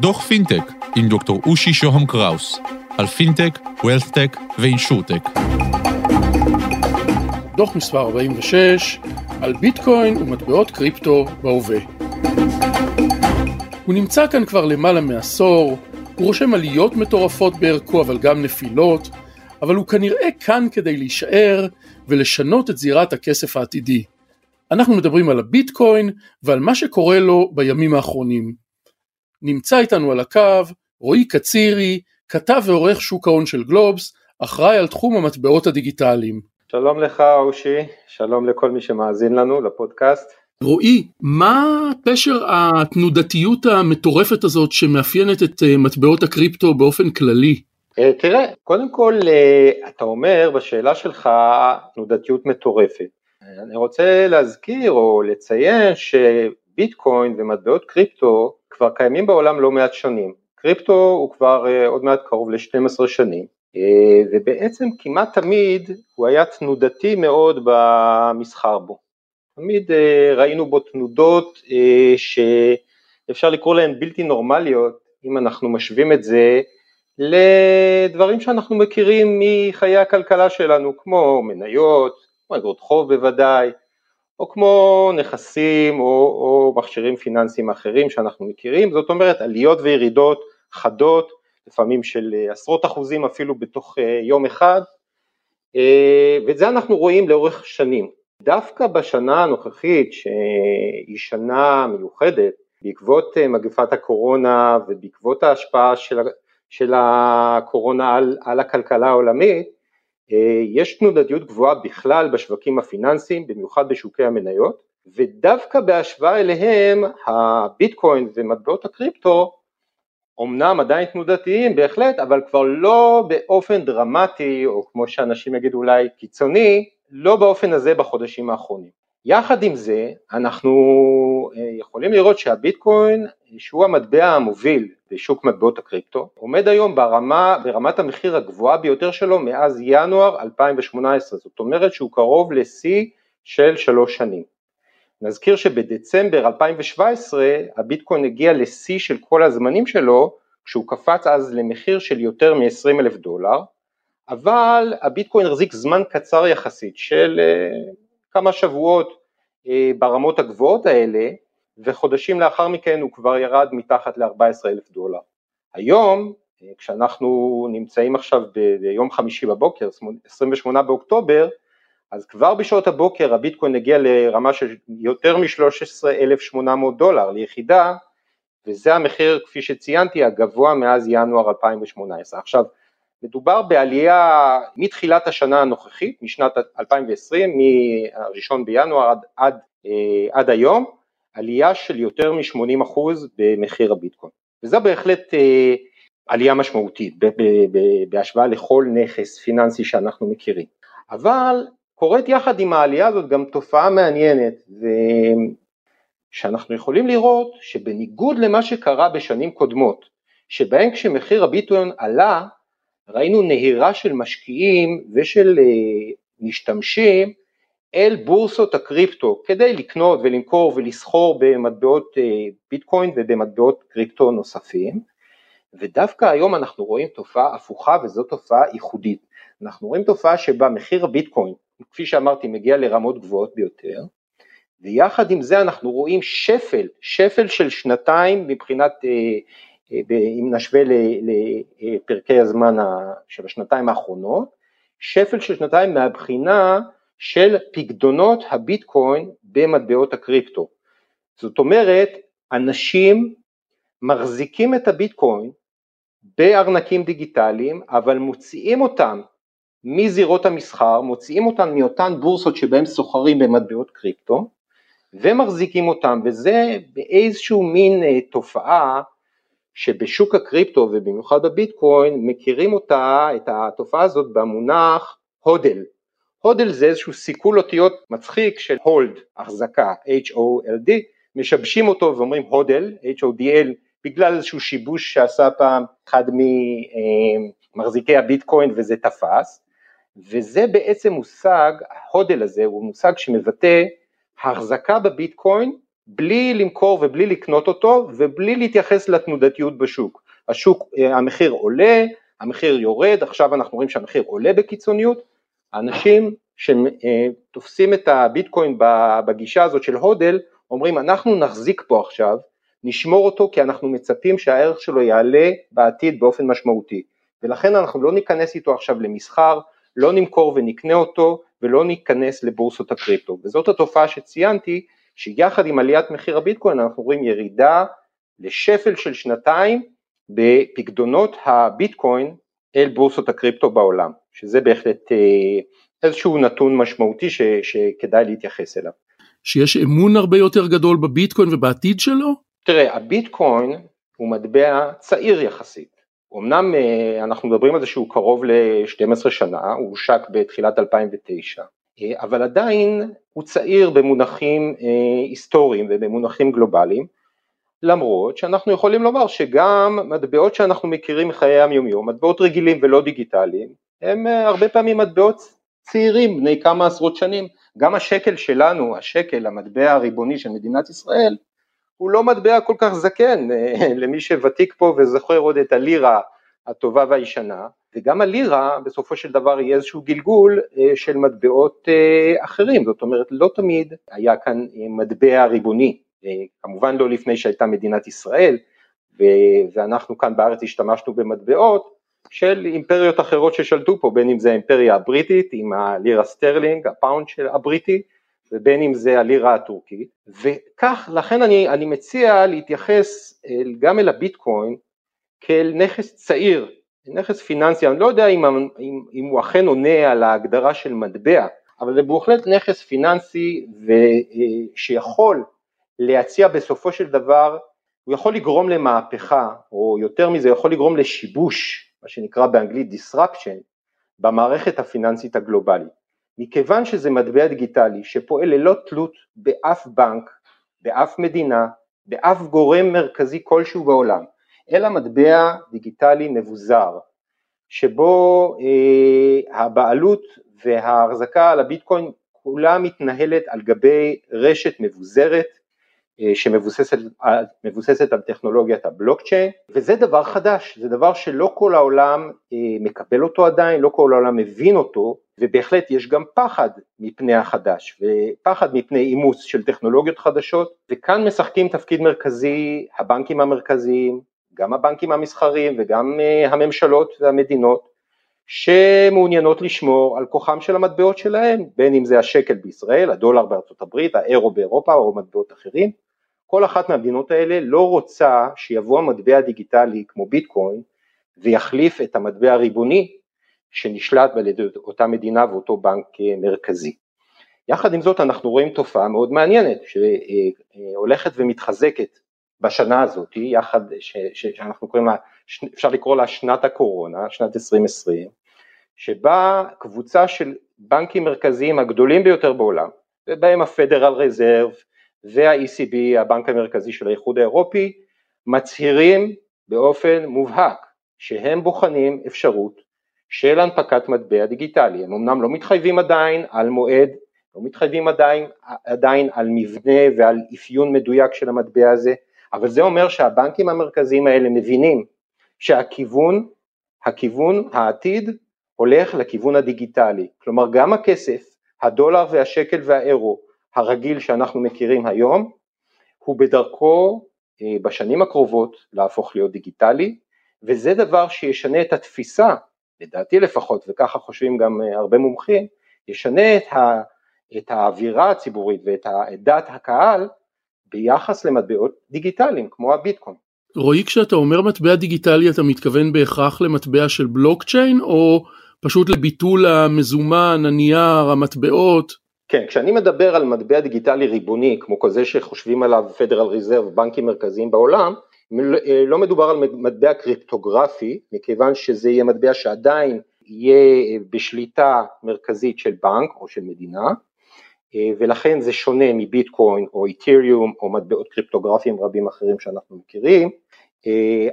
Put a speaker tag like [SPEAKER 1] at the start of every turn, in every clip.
[SPEAKER 1] דוח פינטק עם דוקטור אושי שוהם קראוס על פינטק, wealthtech ו insurtech.
[SPEAKER 2] דוח מספר 46 על ביטקוין ומטבעות קריפטו בהווה. הוא נמצא כאן כבר למעלה מעשור, הוא רושם עליות מטורפות בערכו אבל גם נפילות, אבל הוא כנראה כאן כדי להישאר ולשנות את זירת הכסף העתידי. אנחנו מדברים על הביטקוין ועל מה שקורה לו בימים האחרונים. נמצא איתנו על הקו רועי קצירי, כתב ועורך שוק ההון של גלובס, אחראי על תחום המטבעות הדיגיטליים.
[SPEAKER 3] שלום לך אושי, שלום לכל מי שמאזין לנו לפודקאסט.
[SPEAKER 2] רועי, מה פשר התנודתיות המטורפת הזאת שמאפיינת את אה, מטבעות הקריפטו באופן כללי?
[SPEAKER 3] אה, תראה, קודם כל אה, אתה אומר בשאלה שלך תנודתיות מטורפת. אני רוצה להזכיר או לציין שביטקוין ומטבעות קריפטו כבר קיימים בעולם לא מעט שנים. קריפטו הוא כבר עוד מעט קרוב ל-12 שנים, ובעצם כמעט תמיד הוא היה תנודתי מאוד במסחר בו. תמיד ראינו בו תנודות שאפשר לקרוא להן בלתי נורמליות, אם אנחנו משווים את זה לדברים שאנחנו מכירים מחיי הכלכלה שלנו, כמו מניות, כמו אגרות חוב בוודאי, או כמו נכסים או, או מכשירים פיננסיים אחרים שאנחנו מכירים, זאת אומרת עליות וירידות חדות, לפעמים של עשרות אחוזים אפילו בתוך אה, יום אחד, אה, ואת זה אנחנו רואים לאורך שנים. דווקא בשנה הנוכחית שהיא שנה מיוחדת בעקבות אה, מגפת הקורונה ובעקבות ההשפעה של של הקורונה על, על הכלכלה העולמית, אה, יש תנודתיות גבוהה בכלל בשווקים הפיננסיים, במיוחד בשוקי המניות, ודווקא בהשוואה אליהם הביטקוין ומטבעות הקריפטו אומנם עדיין תנודתיים בהחלט, אבל כבר לא באופן דרמטי, או כמו שאנשים יגידו אולי קיצוני, לא באופן הזה בחודשים האחרונים. יחד עם זה, אנחנו אה, יכולים לראות שהביטקוין, שהוא המטבע המוביל בשוק מטבעות הקריפטו, עומד היום ברמה, ברמת המחיר הגבוהה ביותר שלו מאז ינואר 2018, זאת אומרת שהוא קרוב לשיא של שלוש שנים. נזכיר שבדצמבר 2017 הביטקוין הגיע לשיא של כל הזמנים שלו, כשהוא קפץ אז למחיר של יותר מ-20 אלף דולר, אבל הביטקוין החזיק זמן קצר יחסית של אה, כמה שבועות אה, ברמות הגבוהות האלה, וחודשים לאחר מכן הוא כבר ירד מתחת ל-14 אלף דולר. היום, אה, כשאנחנו נמצאים עכשיו ביום חמישי בבוקר, 28 באוקטובר, אז כבר בשעות הבוקר הביטקוין הגיע לרמה של יותר מ-13,800 דולר ליחידה, וזה המחיר, כפי שציינתי, הגבוה מאז ינואר 2018. עכשיו, מדובר בעלייה מתחילת השנה הנוכחית, משנת 2020, מהראשון בינואר עד, עד, אה, עד היום, עלייה של יותר מ-80% במחיר הביטקוין. וזו בהחלט אה, עלייה משמעותית בהשוואה לכל נכס פיננסי שאנחנו מכירים. אבל קורית יחד עם העלייה הזאת גם תופעה מעניינת, שאנחנו יכולים לראות שבניגוד למה שקרה בשנים קודמות, שבהן כשמחיר הביטקוין עלה, ראינו נהירה של משקיעים ושל אה, משתמשים אל בורסות הקריפטו כדי לקנות ולמכור ולסחור במטבעות אה, ביטקוין ובמטבעות קריפטו נוספים ודווקא היום אנחנו רואים תופעה הפוכה וזו תופעה ייחודית. אנחנו רואים תופעה שבה מחיר הביטקוין, כפי שאמרתי, מגיע לרמות גבוהות ביותר, ויחד עם זה אנחנו רואים שפל, שפל של שנתיים מבחינת אה, אם נשווה לפרקי הזמן של השנתיים האחרונות, שפל של שנתיים מהבחינה של פקדונות הביטקוין במטבעות הקריפטו. זאת אומרת, אנשים מחזיקים את הביטקוין בארנקים דיגיטליים, אבל מוציאים אותם מזירות המסחר, מוציאים אותם מאותן בורסות שבהן סוחרים במטבעות קריפטו, ומחזיקים אותם, וזה באיזשהו מין אה, תופעה שבשוק הקריפטו ובמיוחד בביטקוין מכירים אותה, את התופעה הזאת במונח הודל. הודל זה איזשהו סיכול אותיות מצחיק של הולד, החזקה, H-O-L-D, משבשים אותו ואומרים הודל, H-O-D-L, בגלל איזשהו שיבוש שעשה פעם אחד ממחזיקי הביטקוין וזה תפס, וזה בעצם מושג, ההודל הזה הוא מושג שמבטא החזקה בביטקוין בלי למכור ובלי לקנות אותו ובלי להתייחס לתנודתיות בשוק. השוק, אה, המחיר עולה, המחיר יורד, עכשיו אנחנו רואים שהמחיר עולה בקיצוניות, האנשים שתופסים את הביטקוין בגישה הזאת של הודל, אומרים אנחנו נחזיק פה עכשיו, נשמור אותו כי אנחנו מצפים שהערך שלו יעלה בעתיד באופן משמעותי, ולכן אנחנו לא ניכנס איתו עכשיו למסחר, לא נמכור ונקנה אותו ולא ניכנס לבורסות הקריפטו, וזאת התופעה שציינתי, שיחד עם עליית מחיר הביטקוין אנחנו רואים ירידה לשפל של שנתיים בפקדונות הביטקוין אל בורסות הקריפטו בעולם, שזה בהחלט אה, איזשהו נתון משמעותי ש, שכדאי להתייחס אליו.
[SPEAKER 2] שיש אמון הרבה יותר גדול בביטקוין ובעתיד שלו?
[SPEAKER 3] תראה, הביטקוין הוא מטבע צעיר יחסית. אמנם אה, אנחנו מדברים על זה שהוא קרוב ל-12 שנה, הוא הושק בתחילת 2009, אה, אבל עדיין הוא צעיר במונחים היסטוריים ובמונחים גלובליים, למרות שאנחנו יכולים לומר שגם מטבעות שאנחנו מכירים מחיי היומיום, מטבעות רגילים ולא דיגיטליים, הם אה, הרבה פעמים מטבעות צעירים בני כמה עשרות שנים, גם השקל שלנו, השקל, המטבע הריבוני של מדינת ישראל, הוא לא מטבע כל כך זקן, אה, למי שוותיק פה וזוכר עוד את הלירה הטובה והישנה, וגם הלירה בסופו של דבר היא איזשהו גלגול אה, של מטבעות אחרים, זאת אומרת לא תמיד היה כאן מטבע ריבוני, כמובן לא לפני שהייתה מדינת ישראל, ואנחנו כאן בארץ השתמשנו במטבעות של אימפריות אחרות ששלטו פה, בין אם זה האימפריה הבריטית עם הלירה סטרלינג, הפאונד של הבריטי, ובין אם זה הלירה הטורקית, וכך, לכן אני, אני מציע להתייחס גם אל הביטקוין כאל נכס צעיר, נכס פיננסי, אני לא יודע אם, אם, אם הוא אכן עונה על ההגדרה של מטבע, אבל זה בהחלט נכס פיננסי ו, אה, שיכול להציע בסופו של דבר, הוא יכול לגרום למהפכה, או יותר מזה, יכול לגרום לשיבוש, מה שנקרא באנגלית disruption, במערכת הפיננסית הגלובלית. מכיוון שזה מטבע דיגיטלי שפועל ללא תלות באף בנק, באף מדינה, באף גורם מרכזי כלשהו בעולם, אלא מטבע דיגיטלי מבוזר, שבו אה, הבעלות וההחזקה על הביטקוין כולה מתנהלת על גבי רשת מבוזרת, אה, שמבוססת על טכנולוגיית הבלוקצ'יין וזה דבר חדש, זה דבר שלא כל העולם אה, מקבל אותו עדיין, לא כל העולם מבין אותו ובהחלט יש גם פחד מפני החדש ופחד מפני אימוץ של טכנולוגיות חדשות וכאן משחקים תפקיד מרכזי הבנקים המרכזיים, גם הבנקים המסחריים וגם אה, הממשלות והמדינות שמעוניינות לשמור על כוחם של המטבעות שלהם, בין אם זה השקל בישראל, הדולר בארצות הברית, האירו באירופה או מטבעות אחרים, כל אחת מהמדינות האלה לא רוצה שיבוא המטבע הדיגיטלי כמו ביטקוין ויחליף את המטבע הריבוני שנשלט על ידי אותה מדינה ואותו בנק אה, מרכזי. יחד עם זאת אנחנו רואים תופעה מאוד מעניינת שהולכת ומתחזקת בשנה הזאת, יחד, ש, ש, שאנחנו קוראים לה, אפשר לקרוא לה שנת הקורונה, שנת 2020, שבה קבוצה של בנקים מרכזיים הגדולים ביותר בעולם, ובהם הפדרל רזרב וה-ECB, הבנק המרכזי של האיחוד האירופי, מצהירים באופן מובהק שהם בוחנים אפשרות של הנפקת מטבע דיגיטלי, הם אמנם לא מתחייבים עדיין על מועד, לא מתחייבים עדיין, עדיין על מבנה ועל אפיון מדויק של המטבע הזה, אבל זה אומר שהבנקים המרכזיים האלה מבינים שהכיוון, הכיוון, העתיד, הולך לכיוון הדיגיטלי, כלומר גם הכסף, הדולר והשקל והאירו הרגיל שאנחנו מכירים היום, הוא בדרכו אה, בשנים הקרובות להפוך להיות דיגיטלי, וזה דבר שישנה את התפיסה, לדעתי לפחות, וככה חושבים גם אה, הרבה מומחים, ישנה את, ה, את האווירה הציבורית ואת דעת הקהל ביחס למטבעות דיגיטליים כמו הביטקוין.
[SPEAKER 2] רועי, כשאתה אומר מטבע דיגיטלי אתה מתכוון בהכרח למטבע של בלוקצ'יין או פשוט לביטול המזומן, הנייר, המטבעות?
[SPEAKER 3] כן, כשאני מדבר על מטבע דיגיטלי ריבוני, כמו כזה שחושבים עליו פדרל ריזרב, בנקים מרכזיים בעולם, לא מדובר על מטבע קריפטוגרפי, מכיוון שזה יהיה מטבע שעדיין יהיה בשליטה מרכזית של בנק או של מדינה, ולכן זה שונה מביטקוין או איתריום או מטבעות קריפטוגרפיים רבים אחרים שאנחנו מכירים.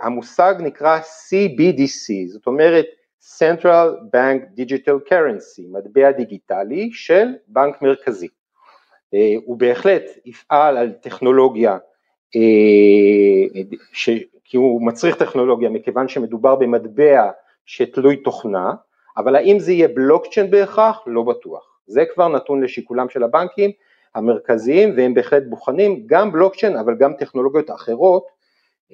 [SPEAKER 3] המושג נקרא CBDC, זאת אומרת Central Bank Digital Currency, מטבע דיגיטלי של בנק מרכזי. הוא בהחלט יפעל על טכנולוגיה, ש... כי הוא מצריך טכנולוגיה מכיוון שמדובר במטבע שתלוי תוכנה, אבל האם זה יהיה בלוקצ'יין בהכרח? לא בטוח. זה כבר נתון לשיקולם של הבנקים המרכזיים והם בהחלט בוחנים גם בלוקצ'יין אבל גם טכנולוגיות אחרות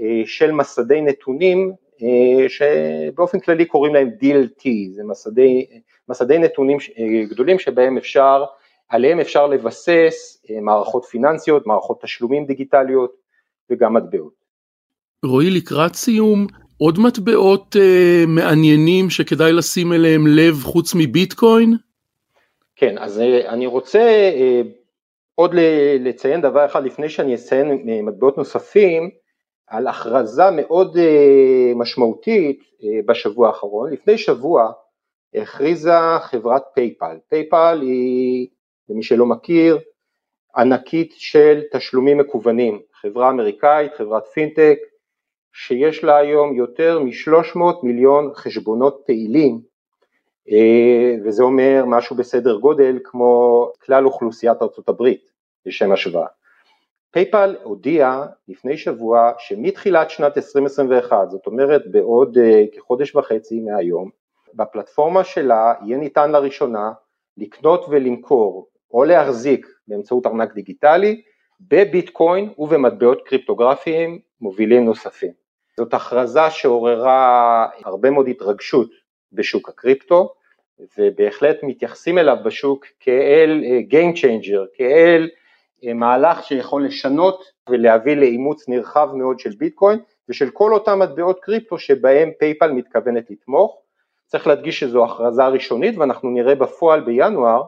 [SPEAKER 3] אה, של מסדי נתונים אה, שבאופן כללי קוראים להם DLT, זה מסדי, מסדי נתונים אה, גדולים שבהם אפשר, עליהם אפשר לבסס מערכות פיננסיות, מערכות תשלומים דיגיטליות וגם מטבעות.
[SPEAKER 2] רועי לקראת סיום, עוד מטבעות אה, מעניינים שכדאי לשים אליהם לב חוץ מביטקוין?
[SPEAKER 3] כן, אז אה, אני רוצה אה, עוד לציין דבר אחד לפני שאני אציין אה, מטבעות נוספים, על הכרזה מאוד משמעותית בשבוע האחרון. לפני שבוע הכריזה חברת פייפל. פייפל היא, למי שלא מכיר, ענקית של תשלומים מקוונים, חברה אמריקאית, חברת פינטק, שיש לה היום יותר מ-300 מיליון חשבונות פעילים, וזה אומר משהו בסדר גודל כמו כלל אוכלוסיית הברית, לשם השוואה. PayPal הודיע לפני שבוע שמתחילת שנת 2021, זאת אומרת בעוד אה, כחודש וחצי מהיום, בפלטפורמה שלה יהיה ניתן לראשונה לקנות ולמכור או להחזיק באמצעות ארנק דיגיטלי בביטקוין ובמטבעות קריפטוגרפיים מובילים נוספים. זאת הכרזה שעוררה הרבה מאוד התרגשות בשוק הקריפטו ובהחלט מתייחסים אליו בשוק כאל אה, Game Changer, כאל אה, מהלך שיכול לשנות ולהביא לאימוץ נרחב מאוד של ביטקוין ושל כל אותם מטבעות קריפטו שבהם PayPal מתכוונת לתמוך. צריך להדגיש שזו הכרזה ראשונית ואנחנו נראה בפועל בינואר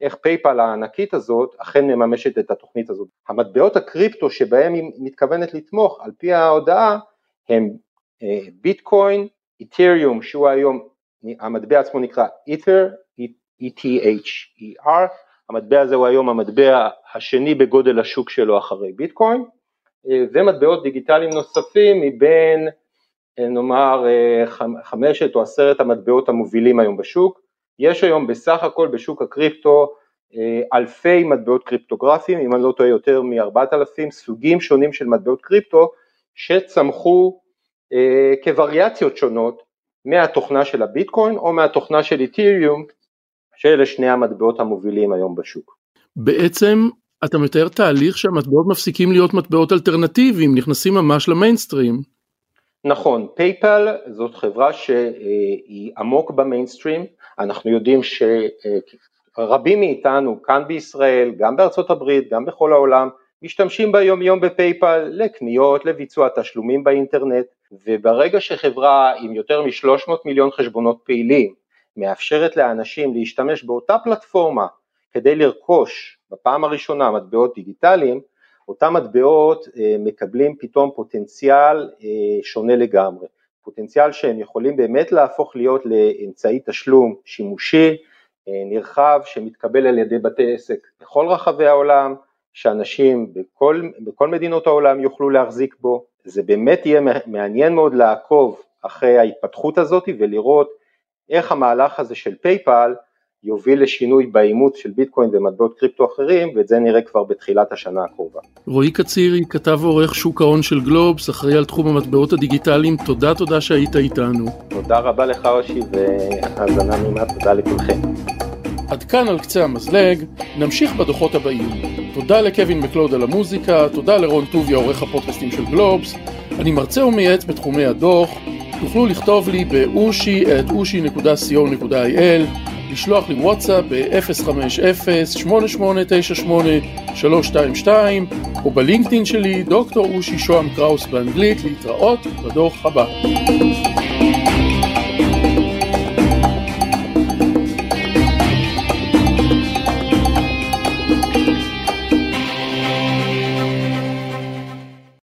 [SPEAKER 3] איך PayPal הענקית הזאת אכן מממשת את התוכנית הזאת. המטבעות הקריפטו שבהם היא מתכוונת לתמוך על פי ההודעה הם אה, ביטקוין, איתריום שהוא היום, המטבע עצמו נקרא אית'ר, E-T-H-E-R, המטבע הזה הוא היום המטבע השני בגודל השוק שלו אחרי ביטקוין, אה, ומטבעות דיגיטליים נוספים מבין אה, נאמר חמשת או עשרת המטבעות המובילים היום בשוק, יש היום בסך הכל בשוק הקריפטו אלפי מטבעות קריפטוגרפיים, אם אני לא טועה יותר מ-4,000 סוגים שונים של מטבעות קריפטו שצמחו אה, כווריאציות שונות מהתוכנה של הביטקוין או מהתוכנה של איתיריום שאלה שני המטבעות המובילים היום בשוק.
[SPEAKER 2] בעצם אתה מתאר תהליך שהמטבעות מפסיקים להיות מטבעות אלטרנטיביים, נכנסים ממש למיינסטרים.
[SPEAKER 3] נכון, PayPal זאת חברה שהיא עמוק במיינסטרים, אנחנו יודעים שרבים מאיתנו כאן בישראל, גם בארצות הברית, גם בכל העולם, משתמשים ביום יום בפייפל לקניות, לביצוע תשלומים באינטרנט, וברגע שחברה עם יותר מ-300 מיליון חשבונות פעילים מאפשרת לאנשים להשתמש באותה פלטפורמה כדי לרכוש בפעם הראשונה מטבעות דיגיטליים, אותם מטבעות אה, מקבלים פתאום פוטנציאל אה, שונה לגמרי, פוטנציאל שהם יכולים באמת להפוך להיות לאמצעי תשלום שימושי, אה, נרחב, שמתקבל על ידי בתי עסק בכל רחבי העולם, שאנשים בכל, בכל מדינות העולם יוכלו להחזיק בו, זה באמת יהיה מעניין מאוד לעקוב אחרי ההתפתחות הזאת ולראות איך המהלך הזה של PayPal יוביל לשינוי באימוץ של ביטקוין ומטבעות קריפטו אחרים ואת זה נראה כבר בתחילת השנה הקרובה.
[SPEAKER 2] רועי קצירי, כתב ועורך שוק ההון של גלובס, אחראי על תחום המטבעות הדיגיטליים, תודה תודה שהיית איתנו.
[SPEAKER 3] תודה רבה לך אושי והאזנה נעימה, תודה לכולכם.
[SPEAKER 2] עד כאן על קצה המזלג, נמשיך בדוחות הבאים. תודה לקווין מקלוד על המוזיקה, תודה לרון טוביה עורך הפודקאסטים של גלובס, אני מרצה ומייעץ בתחומי הדוח, תוכלו לכתוב לי באושי את אושי.co.il, לשלוח לי וואטסאפ ב-050-8898-322 או בלינקדאין שלי דוקטור אושי שוהם קראוס באנגלית להתראות בדוח הבא.